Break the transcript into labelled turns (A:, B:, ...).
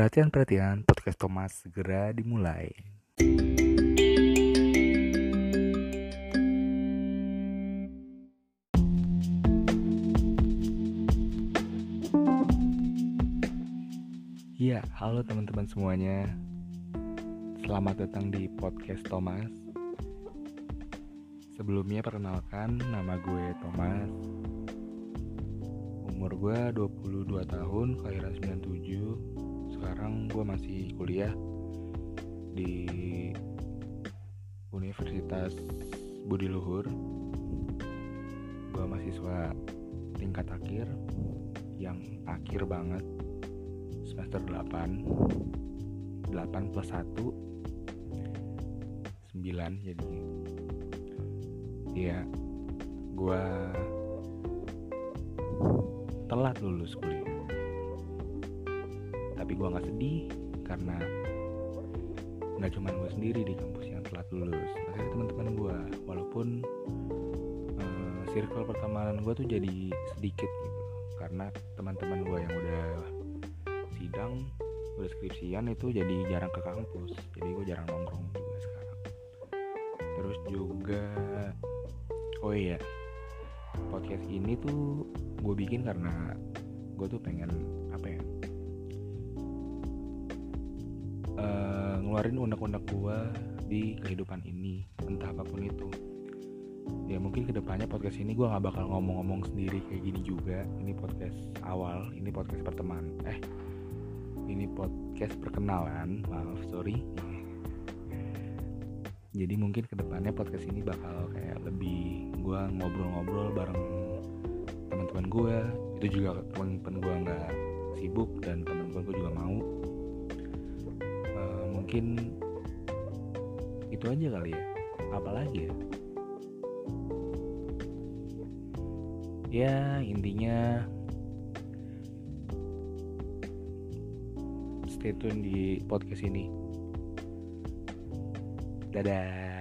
A: Perhatian-perhatian, podcast Thomas segera dimulai. Ya, halo teman-teman semuanya. Selamat datang di podcast Thomas. Sebelumnya perkenalkan, nama gue Thomas. Umur gue 22 tahun, kelahiran 97. Masih kuliah di Universitas Budi Luhur. Gue mahasiswa tingkat akhir yang akhir banget semester 8 8 plus 1 9 jadi ya gue telat lulus kuliah. Tapi gue nggak sedih karena nggak cuma gue sendiri di kampus yang telat lulus ada teman-teman gue walaupun uh, circle pertemanan gue tuh jadi sedikit gitu karena teman-teman gue yang udah sidang udah skripsian itu jadi jarang ke kampus jadi gue jarang nongkrong juga sekarang. Terus juga oh iya podcast ini tuh gue bikin karena gue tuh pengen apa ya ngeluarin unek-unek gue di kehidupan ini entah apa pun itu. Ya mungkin ke depannya podcast ini gue nggak bakal ngomong-ngomong sendiri kayak gini juga. Ini podcast awal ini podcast pertemanan eh ini podcast perkenalan maaf sorry. Jadi mungkin ke depannya podcast ini bakal kayak lebih gue ngobrol-ngobrol bareng teman-teman gue itu juga teman-teman gue nggak mungkin itu aja kali ya. Apalagi ya? Ya intinya stay tune di podcast ini. Dadah